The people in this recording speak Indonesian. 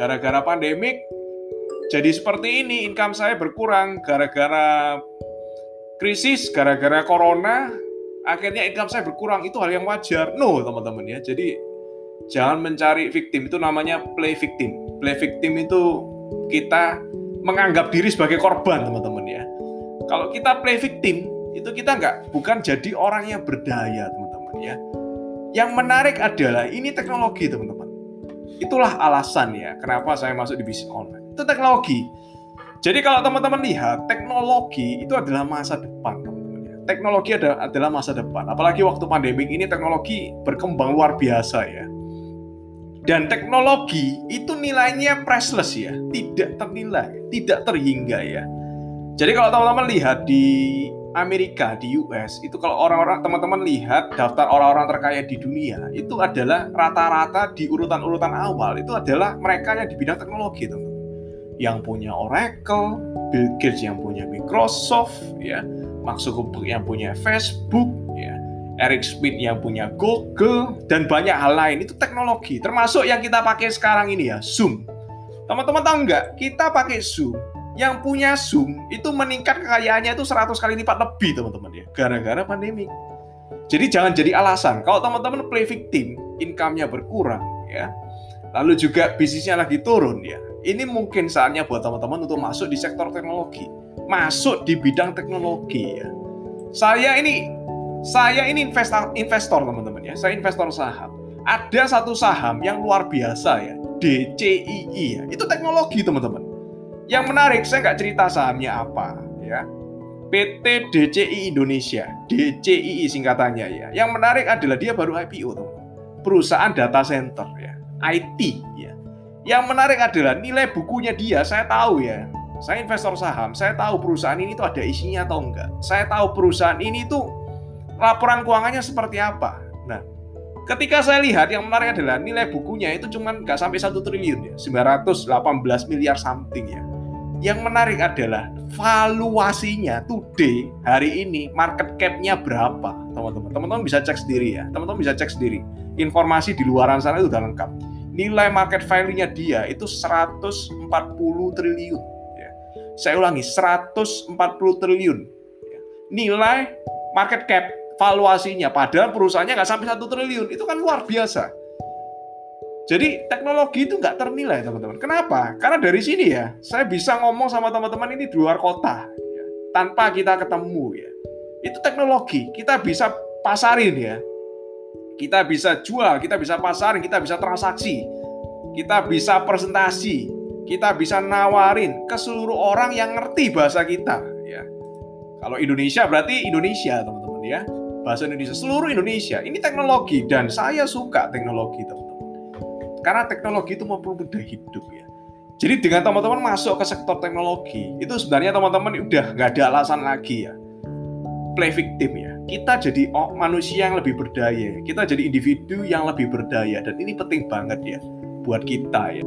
gara-gara pandemik jadi seperti ini, income saya berkurang gara-gara krisis, gara-gara corona, akhirnya income saya berkurang. Itu hal yang wajar. No, teman-teman ya. Jadi jangan mencari victim, itu namanya play victim. Play victim itu kita menganggap diri sebagai korban, teman-teman ya. Kalau kita play victim, itu kita nggak bukan jadi orang yang berdaya, teman-teman ya. Yang menarik adalah ini teknologi, teman-teman. Itulah alasan ya kenapa saya masuk di bisnis online itu teknologi. Jadi kalau teman-teman lihat, teknologi itu adalah masa depan, teman-teman. Ya. Teknologi adalah, adalah masa depan. Apalagi waktu pandemi ini teknologi berkembang luar biasa ya. Dan teknologi itu nilainya priceless ya, tidak ternilai, tidak terhingga ya. Jadi kalau teman-teman lihat di Amerika, di US, itu kalau orang-orang teman-teman lihat daftar orang-orang terkaya di dunia, itu adalah rata-rata di urutan-urutan awal itu adalah mereka yang di bidang teknologi, teman yang punya Oracle, Bill Gates yang punya Microsoft, ya, Mark Zuckerberg yang punya Facebook, ya, Eric Schmidt yang punya Google, dan banyak hal lain. Itu teknologi, termasuk yang kita pakai sekarang ini ya, Zoom. Teman-teman tahu nggak? Kita pakai Zoom. Yang punya Zoom itu meningkat kekayaannya itu 100 kali lipat lebih, teman-teman ya, gara-gara pandemi. Jadi jangan jadi alasan. Kalau teman-teman play victim, income-nya berkurang, ya. Lalu juga bisnisnya lagi turun, ya ini mungkin saatnya buat teman-teman untuk masuk di sektor teknologi, masuk di bidang teknologi ya. Saya ini saya ini investor investor teman-teman ya. Saya investor saham. Ada satu saham yang luar biasa ya, DCII ya. Itu teknologi teman-teman. Yang menarik saya nggak cerita sahamnya apa ya. PT DCI Indonesia, DCII singkatannya ya. Yang menarik adalah dia baru IPO teman-teman. Perusahaan data center ya, IT ya yang menarik adalah nilai bukunya dia, saya tahu ya. Saya investor saham, saya tahu perusahaan ini tuh ada isinya atau enggak. Saya tahu perusahaan ini tuh laporan keuangannya seperti apa. Nah, ketika saya lihat yang menarik adalah nilai bukunya itu cuma nggak sampai satu triliun ya, 918 miliar something ya. Yang menarik adalah valuasinya today hari ini market cap-nya berapa, teman-teman. Teman-teman bisa cek sendiri ya. Teman-teman bisa cek sendiri. Informasi di luaran sana itu udah lengkap nilai market value-nya dia itu 140 triliun. Ya. Saya ulangi, 140 triliun. Ya. Nilai market cap valuasinya, padahal perusahaannya nggak sampai satu triliun. Itu kan luar biasa. Jadi teknologi itu nggak ternilai teman-teman. Kenapa? Karena dari sini ya, saya bisa ngomong sama teman-teman ini di luar kota, ya, tanpa kita ketemu ya. Itu teknologi, kita bisa pasarin ya kita bisa jual, kita bisa pasar, kita bisa transaksi, kita bisa presentasi, kita bisa nawarin ke seluruh orang yang ngerti bahasa kita. Ya. Kalau Indonesia berarti Indonesia teman-teman ya, bahasa Indonesia seluruh Indonesia. Ini teknologi dan saya suka teknologi teman-teman. Karena teknologi itu mempermudah hidup ya. Jadi dengan teman-teman masuk ke sektor teknologi, itu sebenarnya teman-teman udah nggak ada alasan lagi ya. Play victim ya kita jadi manusia yang lebih berdaya, kita jadi individu yang lebih berdaya dan ini penting banget ya buat kita ya.